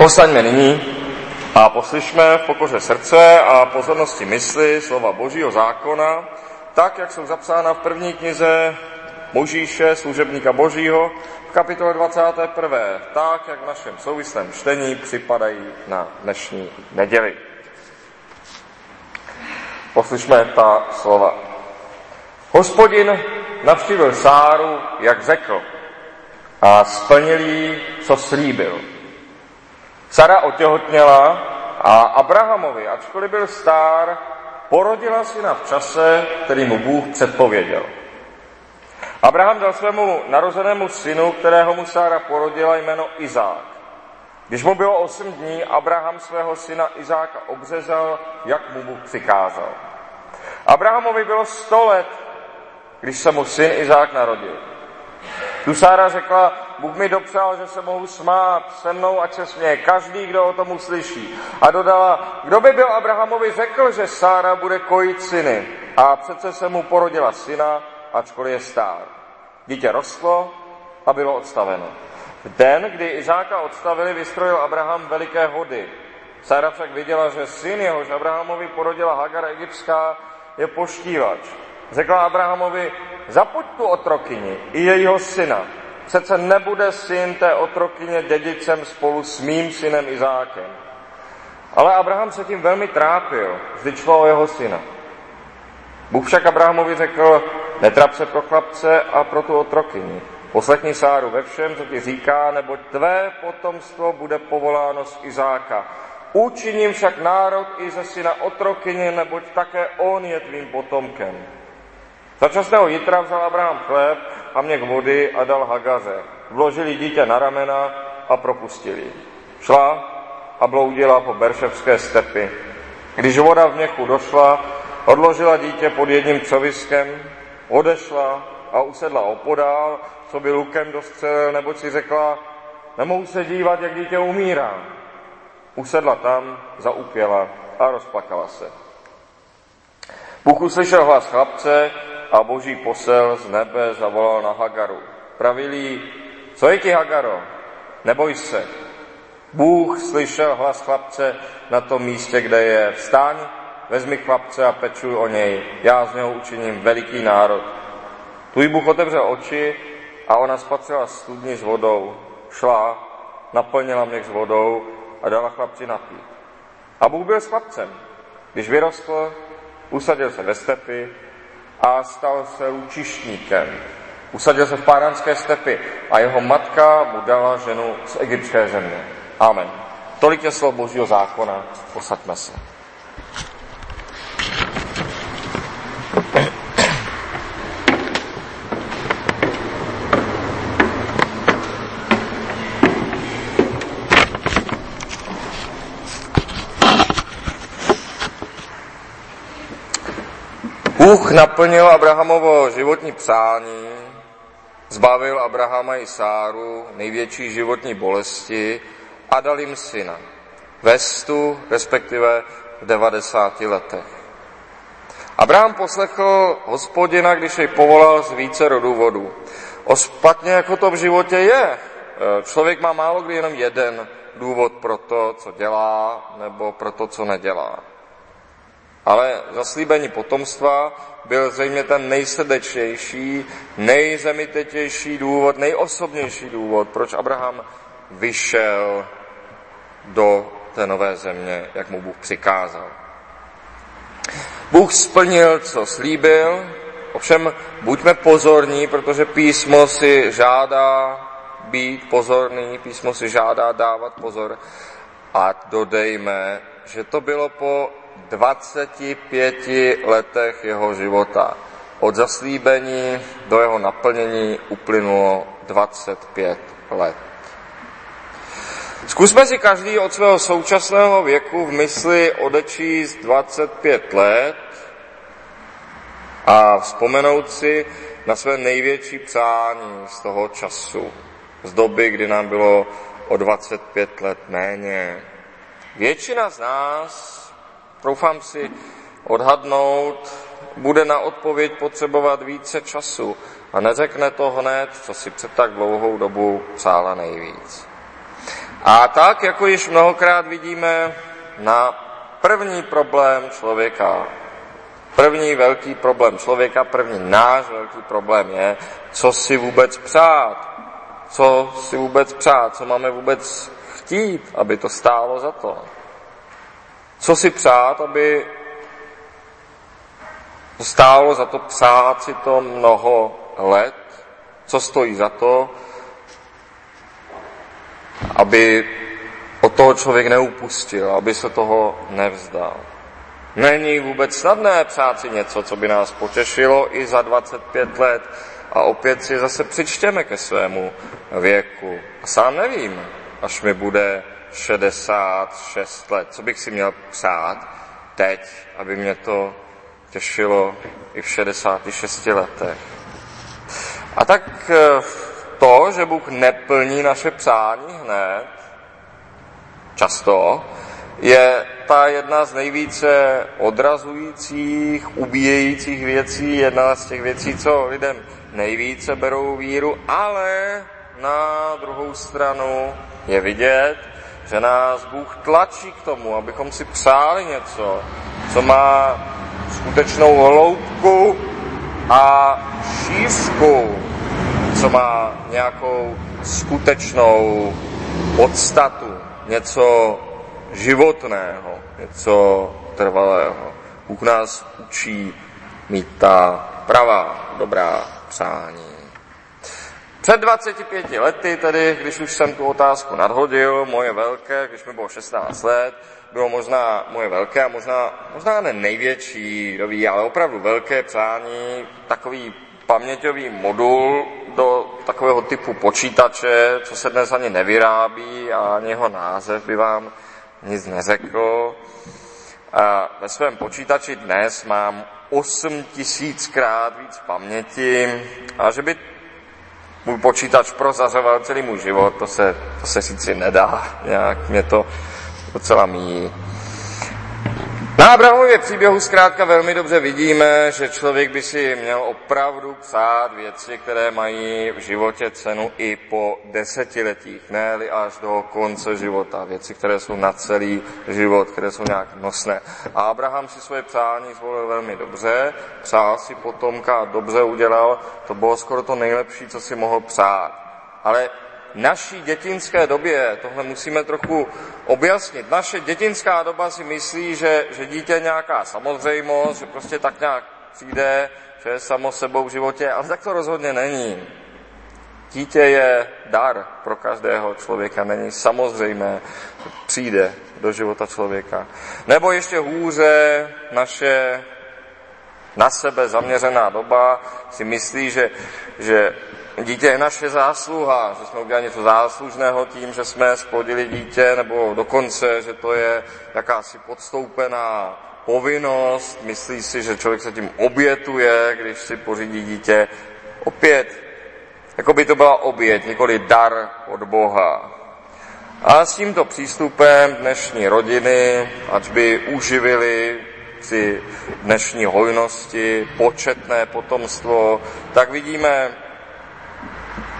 Postaňme nyní a poslyšme v pokoře srdce a pozornosti mysli slova Božího zákona, tak, jak jsou zapsána v první knize Možíše, služebníka Božího, v kapitole 21. Tak, jak v našem souvislém čtení připadají na dnešní neděli. Poslyšme ta slova. Hospodin navštívil Sáru, jak řekl, a splnil jí, co slíbil. Sara otěhotněla a Abrahamovi, ačkoliv byl stár, porodila syna v čase, který mu Bůh předpověděl. Abraham dal svému narozenému synu, kterého mu Sára porodila, jméno Izák. Když mu bylo osm dní, Abraham svého syna Izáka obřezal, jak mu Bůh přikázal. Abrahamovi bylo sto let, když se mu syn Izák narodil. Tu Sára řekla, Bůh mi dopřál, že se mohu smát se mnou, se směje každý, kdo o tom uslyší. A dodala, kdo by byl Abrahamovi řekl, že Sára bude kojit syny. A přece se mu porodila syna, ačkoliv je stár. Dítě rostlo a bylo odstaveno. V den, kdy Izáka odstavili, vystrojil Abraham veliké hody. Sára však viděla, že syn jehož Abrahamovi porodila Hagar egyptská je poštívač. Řekla Abrahamovi, zapoď tu otrokyni i jejího syna. Přece nebude syn té otrokyně dědicem spolu s mým synem Izákem. Ale Abraham se tím velmi trápil, vždyť šlo o jeho syna. Bůh však Abrahamovi řekl, netrap se pro chlapce a pro tu otrokyni. Poslechni Sáru ve všem, co ti říká, nebo tvé potomstvo bude povoláno z Izáka. Učiním však národ i ze syna otrokyně, neboť také on je tvým potomkem. Za časného jitra vzal Abraham chléb a měk vody a dal Hagaře. Vložili dítě na ramena a propustili. Šla a bloudila po Berševské stepy. Když voda v měchu došla, odložila dítě pod jedním coviskem, odešla a usedla opodál, co by lukem dostřelil, nebo si řekla, nemohu se dívat, jak dítě umírá. Usedla tam, zaupěla a rozplakala se. Bůh uslyšel hlas chlapce a boží posel z nebe zavolal na Hagaru. Pravili, co je ti Hagaro? Neboj se. Bůh slyšel hlas chlapce na tom místě, kde je. Vstaň, vezmi chlapce a pečuj o něj. Já z něho učiním veliký národ. Tvůj Bůh otevřel oči a ona spatřila studni s vodou. Šla, naplnila mě s vodou a dala chlapci napít. A Bůh byl s chlapcem. Když vyrostl, usadil se ve stepy a stal se lučištníkem. Usadil se v páránské stepy a jeho matka mu dala ženu z egyptské země. Amen. Tolik je slov Božího zákona. Posaďme se. Bůh naplnil Abrahamovo životní přání, zbavil Abrahama i Sáru největší životní bolesti a dal jim syna. Vestu, respektive v 90 letech. Abraham poslechl hospodina, když jej povolal z více důvodů. Ospatně, jako to v životě je. Člověk má málo kdy jenom jeden důvod pro to, co dělá, nebo pro to, co nedělá. Ale zaslíbení potomstva byl zřejmě ten nejsrdečnější, nejzemitetější důvod, nejosobnější důvod, proč Abraham vyšel do té nové země, jak mu Bůh přikázal. Bůh splnil, co slíbil, ovšem buďme pozorní, protože písmo si žádá být pozorný, písmo si žádá dávat pozor a dodejme, že to bylo po 25 letech jeho života. Od zaslíbení do jeho naplnění uplynulo 25 let. Zkusme si každý od svého současného věku v mysli odečíst 25 let a vzpomenout si na své největší přání z toho času, z doby, kdy nám bylo o 25 let méně. Většina z nás troufám si odhadnout, bude na odpověď potřebovat více času a neřekne to hned, co si před tak dlouhou dobu přála nejvíc. A tak, jako již mnohokrát vidíme, na první problém člověka, první velký problém člověka, první náš velký problém je, co si vůbec přát. Co si vůbec přát, co máme vůbec chtít, aby to stálo za to. Co si přát, aby stálo za to přát si to mnoho let, co stojí za to, aby od toho člověk neupustil, aby se toho nevzdal. Není vůbec snadné přát si něco, co by nás potěšilo i za 25 let a opět si zase přičtěme ke svému věku. A sám nevím, až mi bude 66 let, co bych si měl přát teď, aby mě to těšilo i v 66 letech. A tak eh, to, že Bůh neplní naše přání hned, často, je ta jedna z nejvíce odrazujících, ubíjejících věcí, jedna z těch věcí, co lidem nejvíce berou víru, ale na druhou stranu je vidět, že nás Bůh tlačí k tomu, abychom si přáli něco, co má skutečnou hloubku a šířku, co má nějakou skutečnou podstatu, něco životného, něco trvalého. Bůh nás učí mít ta pravá, dobrá přání. Před 25 lety, tedy, když už jsem tu otázku nadhodil, moje velké, když mi bylo 16 let, bylo možná moje velké a možná, možná ne největší, doví, ale opravdu velké přání, takový paměťový modul do takového typu počítače, co se dnes ani nevyrábí a ani jeho název by vám nic neřekl. A ve svém počítači dnes mám 8 tisíckrát víc paměti a že by můj počítač prozařoval celý můj život, to se, to se sice nedá, nějak mě to docela míjí. Na Abrahamově příběhu zkrátka velmi dobře vidíme, že člověk by si měl opravdu psát věci, které mají v životě cenu i po desetiletích, ne až do konce života. Věci, které jsou na celý život, které jsou nějak nosné. A Abraham si svoje přání zvolil velmi dobře, přál si potomka a dobře udělal. To bylo skoro to nejlepší, co si mohl přát. Ale naší dětinské době, tohle musíme trochu objasnit, naše dětinská doba si myslí, že, že dítě je nějaká samozřejmost, že prostě tak nějak přijde, že je samo sebou v životě, ale tak to rozhodně není. Dítě je dar pro každého člověka, není samozřejmé, přijde do života člověka. Nebo ještě hůře, naše na sebe zaměřená doba si myslí, že, že dítě je naše zásluha, že jsme udělali něco záslužného tím, že jsme splodili dítě, nebo dokonce, že to je jakási podstoupená povinnost, myslí si, že člověk se tím obětuje, když si pořídí dítě. Opět, jako by to byla oběť, nikoli dar od Boha. A s tímto přístupem dnešní rodiny, ať by uživili při dnešní hojnosti početné potomstvo, tak vidíme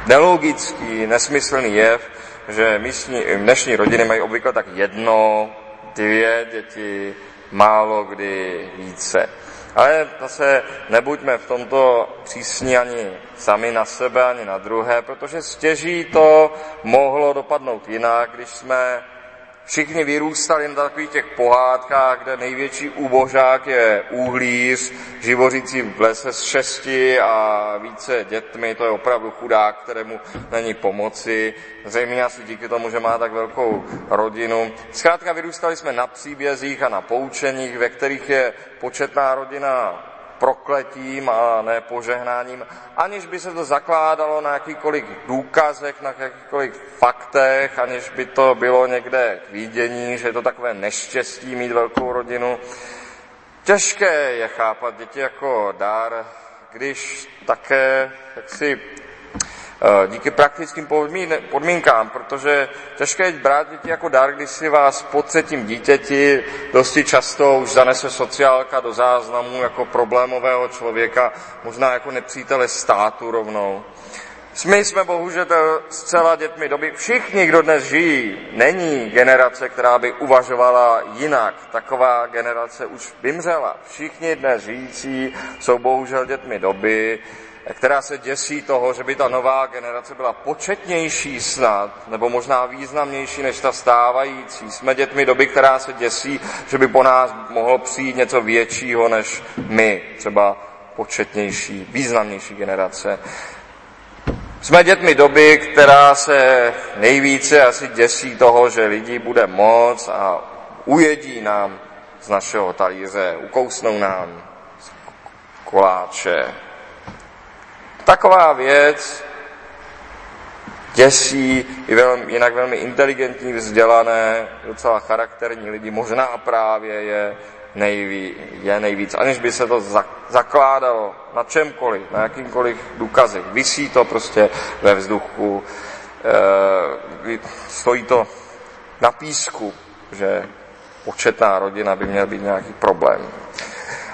nelogický, nesmyslný jev, že místní, dnešní rodiny mají obvykle tak jedno, dvě děti, málo kdy více. Ale zase nebuďme v tomto přísní ani sami na sebe, ani na druhé, protože stěží to mohlo dopadnout jinak, když jsme Všichni vyrůstali na takových těch pohádkách, kde největší úbožák je úhlíř, živořící v lese s šesti a více dětmi, to je opravdu chudák, kterému není pomoci. Zřejmě asi díky tomu, že má tak velkou rodinu. Zkrátka vyrůstali jsme na příbězích a na poučeních, ve kterých je početná rodina prokletím a ne požehnáním, aniž by se to zakládalo na jakýkoliv důkazech, na jakýkoliv faktech, aniž by to bylo někde k vidění, že je to takové neštěstí mít velkou rodinu. Těžké je chápat děti jako dár, když také jak si díky praktickým podmínkám, protože těžké je brát děti jako dar, když si vás po třetím dítěti dosti často už zanese sociálka do záznamu jako problémového člověka, možná jako nepřítele státu rovnou. My jsme bohužel zcela dětmi doby. Všichni, kdo dnes žijí, není generace, která by uvažovala jinak. Taková generace už vymřela. Všichni dnes žijící jsou bohužel dětmi doby, která se děsí toho, že by ta nová generace byla početnější snad, nebo možná významnější než ta stávající. Jsme dětmi doby, která se děsí, že by po nás mohlo přijít něco většího než my, třeba početnější, významnější generace. Jsme dětmi doby, která se nejvíce asi děsí toho, že lidí bude moc a ujedí nám z našeho talíře, ukousnou nám koláče. Taková věc děsí i velmi, jinak velmi inteligentní, vzdělané, docela charakterní lidi, možná právě je nejví, je nejvíc, aniž by se to zakládalo na čemkoliv, na jakýmkoliv důkazech. Vysí to prostě ve vzduchu, e, stojí to na písku, že početná rodina by měl být nějaký problém.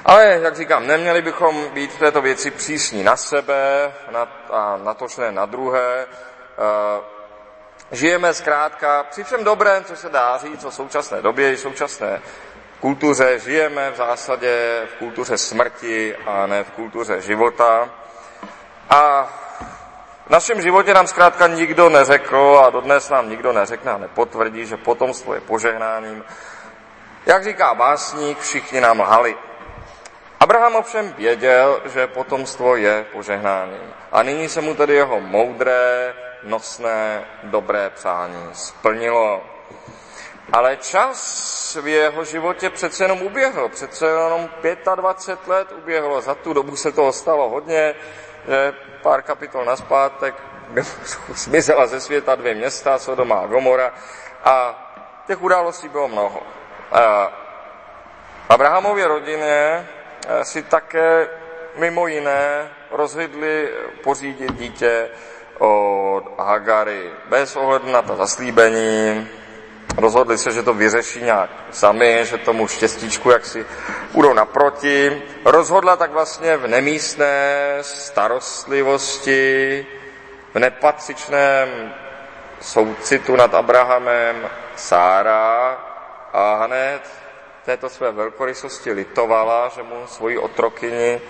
Ale, jak říkám, neměli bychom být v této věci přísní na sebe na, a natočné na druhé. E, žijeme zkrátka při všem dobrém, co se dá říct o současné době i současné kultuře žijeme v zásadě v kultuře smrti a ne v kultuře života. A v našem životě nám zkrátka nikdo neřekl a dodnes nám nikdo neřekne a nepotvrdí, že potomstvo je požehnáním. Jak říká básník, všichni nám lhali. Abraham ovšem věděl, že potomstvo je požehnáním. A nyní se mu tedy jeho moudré, nosné, dobré přání splnilo. Ale čas v jeho životě přece jenom uběhl. Přece jenom 25 let uběhlo. Za tu dobu se toho stalo hodně, že pár kapitol naspátek zmizela ze světa dvě města, Sodoma a Gomora. A těch událostí bylo mnoho. Abrahamově rodině si také mimo jiné rozhodli pořídit dítě od Hagary bez ohledu na ta zaslíbení, rozhodli se, že to vyřeší nějak sami, že tomu štěstíčku jak si budou naproti. Rozhodla tak vlastně v nemístné starostlivosti, v nepatřičném soucitu nad Abrahamem Sára a hned této své velkorysosti litovala, že mu svoji otrokyni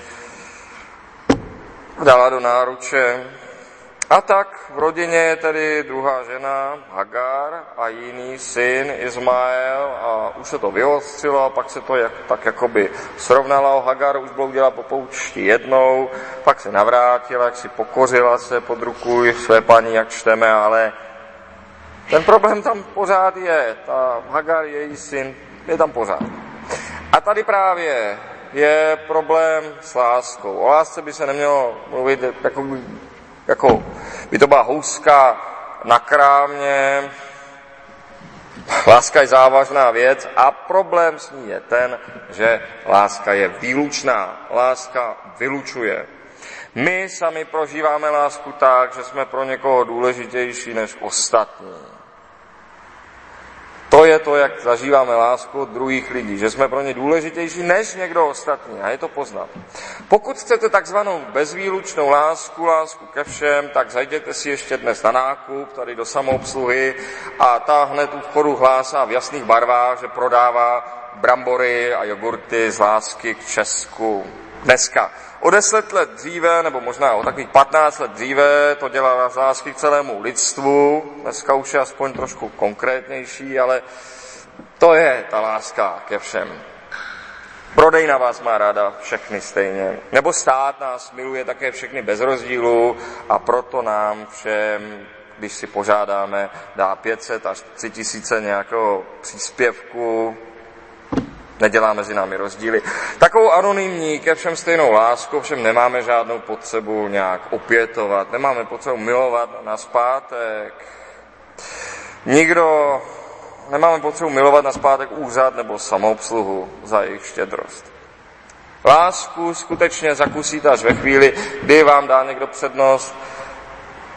dala do náruče a tak v rodině je tedy druhá žena, Hagar, a jiný syn, Izmael, a už se to vyostřilo, a pak se to jak, tak jakoby srovnalo. Hagar už bloudila po poučti jednou, pak se navrátila, jak si pokořila se pod ruku své paní, jak čteme, ale ten problém tam pořád je. Ta Hagar, její syn, je tam pořád. A tady právě je problém s láskou. O lásce by se nemělo mluvit jako jako by to byla houska na krámě. Láska je závažná věc a problém s ní je ten, že láska je výlučná. Láska vylučuje. My sami prožíváme lásku tak, že jsme pro někoho důležitější než ostatní. To je to, jak zažíváme lásku od druhých lidí, že jsme pro ně důležitější než někdo ostatní a je to poznat. Pokud chcete takzvanou bezvýlučnou lásku, lásku ke všem, tak zajděte si ještě dnes na nákup, tady do samoobsluhy a ta hned u vchodu hlásá v jasných barvách, že prodává brambory a jogurty z lásky k Česku. Dneska. O deset let dříve, nebo možná o takových 15 let dříve, to dělala z lásky k celému lidstvu. Dneska už je aspoň trošku konkrétnější, ale to je ta láska ke všem. Prodejna vás má ráda všechny stejně. Nebo stát nás miluje také všechny bez rozdílu a proto nám všem, když si požádáme, dá 500 až 3000 nějakého příspěvku, nedělá mezi námi rozdíly. Takovou anonymní, ke všem stejnou lásku, všem nemáme žádnou potřebu nějak opětovat, nemáme potřebu milovat na zpátek. Nikdo, nemáme potřebu milovat na zpátek úřad nebo samoobsluhu za jejich štědrost. Lásku skutečně zakusíte až ve chvíli, kdy vám dá někdo přednost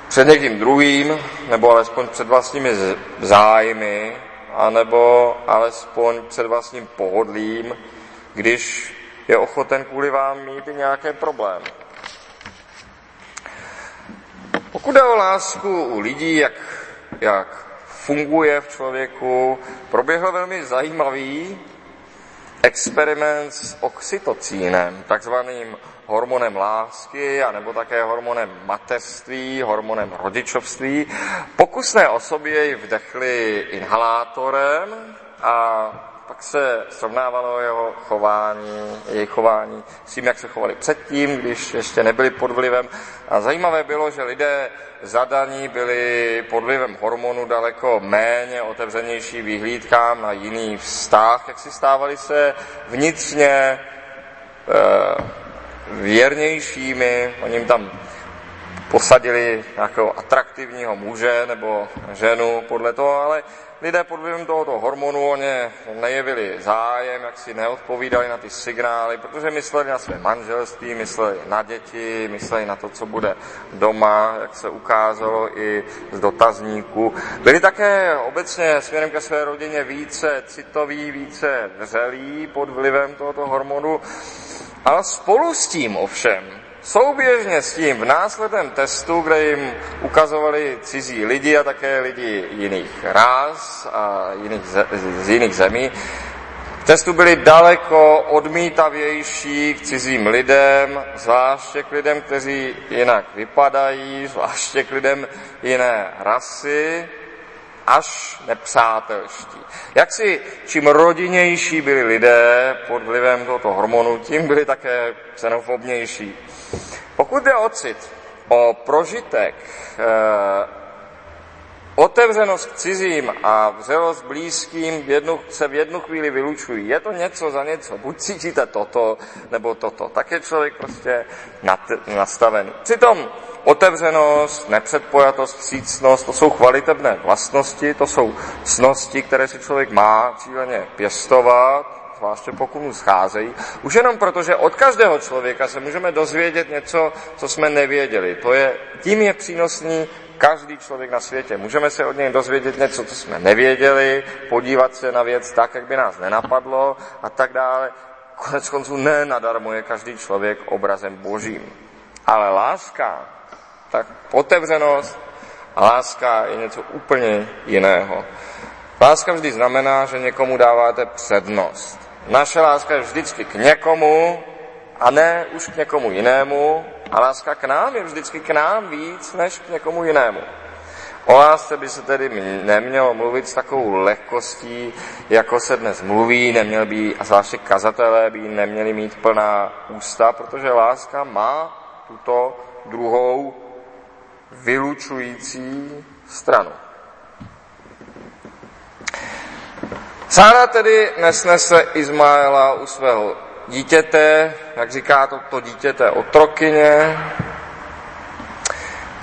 před někým druhým, nebo alespoň před vlastními zájmy, anebo alespoň před vlastním pohodlím, když je ochoten kvůli vám mít i nějaké problémy. Pokud jde o lásku u lidí, jak, jak funguje v člověku, proběhl velmi zajímavý experiment s oxytocínem, takzvaným hormonem lásky, anebo také hormonem mateřství, hormonem rodičovství. Pokusné osoby jej vdechly inhalátorem a pak se srovnávalo jeho chování, jejich chování s tím, jak se chovali předtím, když ještě nebyli pod vlivem. A zajímavé bylo, že lidé zadaní byli pod vlivem hormonu daleko méně otevřenější vyhlídkám na jiný vztah, jak si stávali se vnitřně e, věrnějšími, oni jim tam posadili nějakého atraktivního muže nebo ženu podle toho, ale lidé pod vlivem tohoto hormonu o ně nejevili zájem, jak si neodpovídali na ty signály, protože mysleli na své manželství, mysleli na děti, mysleli na to, co bude doma, jak se ukázalo i z dotazníků. Byli také obecně směrem ke své rodině více citoví, více vřelí pod vlivem tohoto hormonu, ale spolu s tím ovšem Souběžně s tím v následném testu, kde jim ukazovali cizí lidi a také lidi jiných ráz a jiných, z jiných zemí, v testu byli daleko odmítavější k cizím lidem, zvláště k lidem, kteří jinak vypadají, zvláště k lidem jiné rasy, až nepřátelští. Jak si čím rodinnější byli lidé pod vlivem tohoto hormonu, tím byli také xenofobnější. Pokud je ocit o prožitek, eh, otevřenost k cizím a vřelost blízkým v jednu, se v jednu chvíli vylučují. Je to něco za něco. Buď cítíte toto, nebo toto. Tak je člověk prostě nastavený. Přitom otevřenost, nepředpojatost, vstřícnost, to jsou kvalitebné vlastnosti, to jsou cnosti, které si člověk má cíleně pěstovat, zvláště pokud mu scházejí, už jenom proto, že od každého člověka se můžeme dozvědět něco, co jsme nevěděli. To je, tím je přínosný každý člověk na světě. Můžeme se od něj dozvědět něco, co jsme nevěděli, podívat se na věc tak, jak by nás nenapadlo a tak dále. Konec konců ne nadarmo je každý člověk obrazem božím. Ale láska, tak otevřenost a láska je něco úplně jiného. Láska vždy znamená, že někomu dáváte přednost. Naše láska je vždycky k někomu a ne už k někomu jinému. A láska k nám je vždycky k nám víc než k někomu jinému. O lásce by se tedy nemělo mluvit s takovou lehkostí, jako se dnes mluví, neměl by, a zvláště kazatelé by neměli mít plná ústa, protože láska má tuto druhou vylučující stranu. Sára tedy nesnese Izmaela u svého dítěte, jak říká to, to dítěte otrokyně.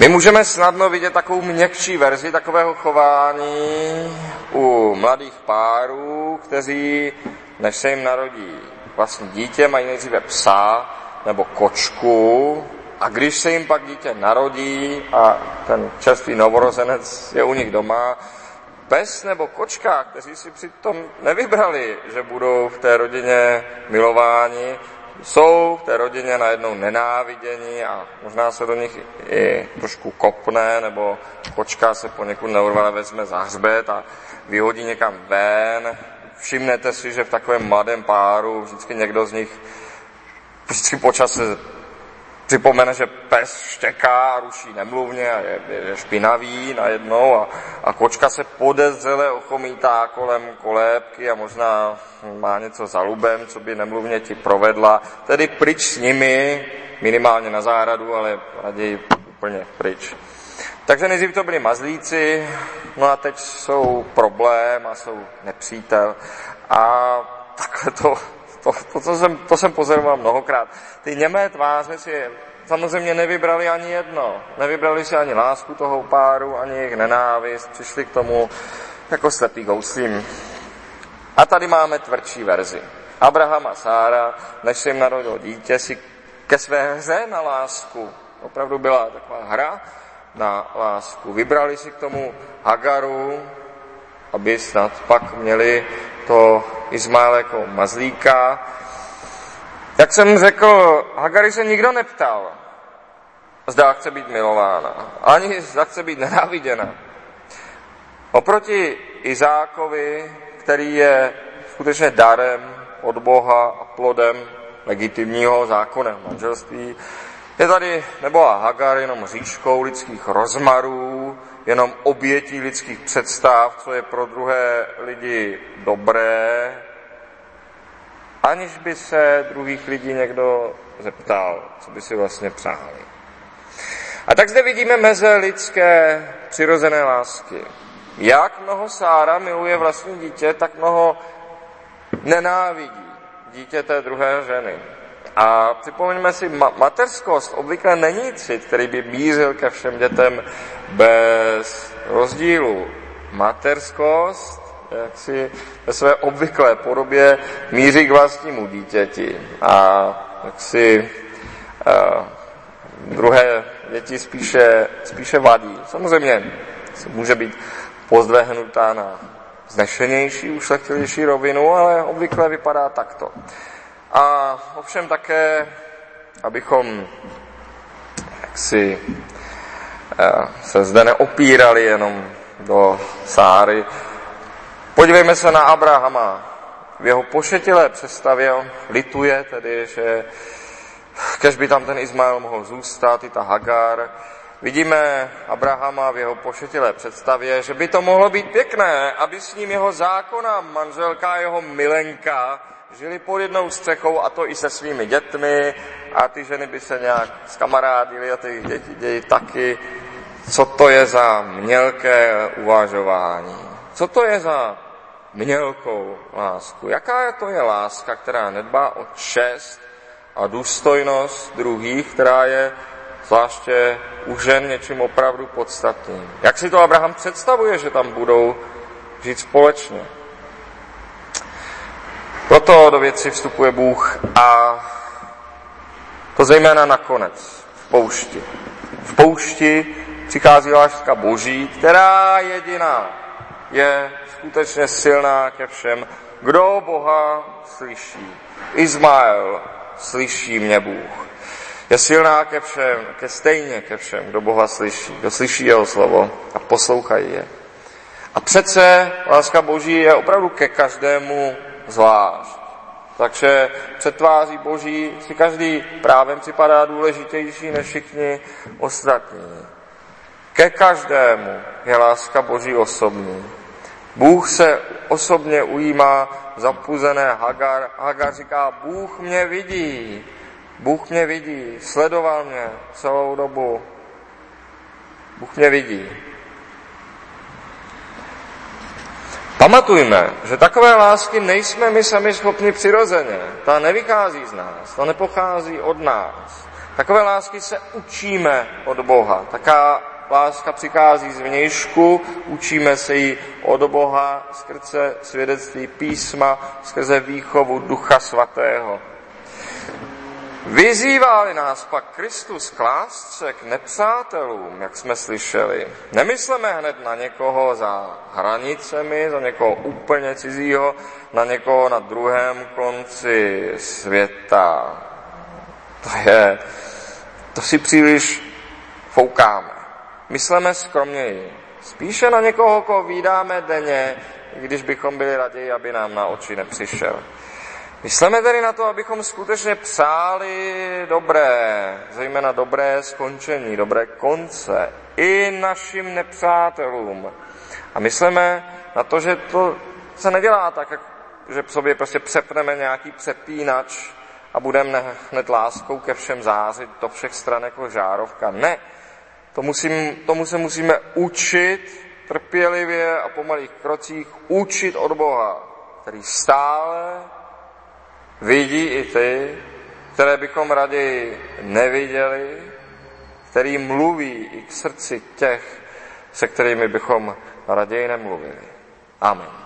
My můžeme snadno vidět takovou měkčí verzi takového chování u mladých párů, kteří, než se jim narodí vlastní dítě, mají nejdříve psa nebo kočku a když se jim pak dítě narodí a ten čerstvý novorozenec je u nich doma, pes nebo kočka, kteří si přitom nevybrali, že budou v té rodině milováni, jsou v té rodině najednou nenáviděni a možná se do nich i trošku kopne, nebo kočka se poněkud neurvale vezme za hřbet a vyhodí někam ven. Všimnete si, že v takovém mladém páru vždycky někdo z nich vždycky počas připomene, že pes štěká ruší nemluvně a je, je špinavý najednou a, a kočka se podezřele ochomítá kolem kolébky a možná má něco za lubem, co by nemluvně ti provedla. Tedy pryč s nimi, minimálně na záhradu, ale raději úplně pryč. Takže nejdřív to byli mazlíci, no a teď jsou problém a jsou nepřítel. A takhle to to, to, to, jsem, to jsem pozoroval mnohokrát. Ty němé tváře si samozřejmě nevybrali ani jedno. Nevybrali si ani lásku toho páru, ani jejich nenávist. Přišli k tomu jako slepý gouslím. A tady máme tvrdší verzi. Abraham a Sára, než se jim narodilo dítě, si ke své hře na lásku, opravdu byla taková hra na lásku, vybrali si k tomu Hagaru, aby snad pak měli to Izmaele jako mazlíka. Jak jsem řekl, Hagary se nikdo neptal. zda chce být milována, ani zda chce být nenáviděna. Oproti Izákovi, který je skutečně darem od Boha a plodem legitimního zákona manželství, je tady nebo Hagar jenom říškou lidských rozmarů, jenom obětí lidských představ, co je pro druhé lidi dobré, aniž by se druhých lidí někdo zeptal, co by si vlastně přáli. A tak zde vidíme meze lidské přirozené lásky. Jak mnoho Sára miluje vlastní dítě, tak mnoho nenávidí dítě té druhé ženy. A připomeňme si, ma- materskost obvykle není cit, který by mířil ke všem dětem bez rozdílu. Materskost, jak si ve své obvyklé podobě míří k vlastnímu dítěti. A jak si uh, druhé děti spíše, spíše vadí. Samozřejmě může být pozdvehnutá na znešenější, ušlechtilější rovinu, ale obvykle vypadá takto. A ovšem také, abychom jaksi eh, se zde neopírali jenom do Sáry, podívejme se na Abrahama. V jeho pošetilé představě on lituje tedy, že kež by tam ten Izmael mohl zůstat, i ta Hagar. Vidíme Abrahama v jeho pošetilé představě, že by to mohlo být pěkné, aby s ním jeho zákona manželka, jeho milenka, žili pod jednou střechou a to i se svými dětmi a ty ženy by se nějak skamarádily a ty děti dějí taky. Co to je za mělké uvažování? Co to je za mělkou lásku? Jaká to je láska, která nedbá o čest a důstojnost druhých, která je zvláště u žen něčím opravdu podstatným? Jak si to Abraham představuje, že tam budou žít společně? Proto do věci vstupuje Bůh a to zejména nakonec, v poušti. V poušti přichází láska Boží, která jediná je skutečně silná ke všem. Kdo Boha slyší? Izmael, slyší mě Bůh. Je silná ke všem, ke stejně ke všem, kdo Boha slyší, kdo slyší jeho slovo a poslouchají je. A přece láska Boží je opravdu ke každému zvlášť. Takže před tváří Boží si každý právem připadá důležitější než všichni ostatní. Ke každému je láska Boží osobní. Bůh se osobně ujímá zapuzené Hagar. Hagar říká, Bůh mě vidí, Bůh mě vidí, sledoval mě celou dobu. Bůh mě vidí. Pamatujme, že takové lásky nejsme my sami schopni přirozeně. Ta nevychází z nás, ta nepochází od nás. Takové lásky se učíme od Boha. Taká láska přichází z vnějšku, učíme se ji od Boha skrze svědectví písma, skrze výchovu Ducha Svatého. Vyzývá nás pak Kristus k lásce k nepřátelům, jak jsme slyšeli. Nemysleme hned na někoho za hranicemi, za někoho úplně cizího, na někoho na druhém konci světa. To je, to si příliš foukáme. Myslíme skromněji. Spíše na někoho, koho vydáme denně, když bychom byli raději, aby nám na oči nepřišel. Myslíme tedy na to, abychom skutečně přáli dobré, zejména dobré skončení, dobré konce i našim nepřátelům. A myslíme na to, že to se nedělá tak, že v sobě prostě přepneme nějaký přepínač a budeme hned láskou ke všem zářit do všech stran jako žárovka. Ne, to musím, tomu se musíme učit trpělivě a po malých krocích učit od Boha, který stále vidí i ty, které bychom raději neviděli, který mluví i k srdci těch, se kterými bychom raději nemluvili. Amen.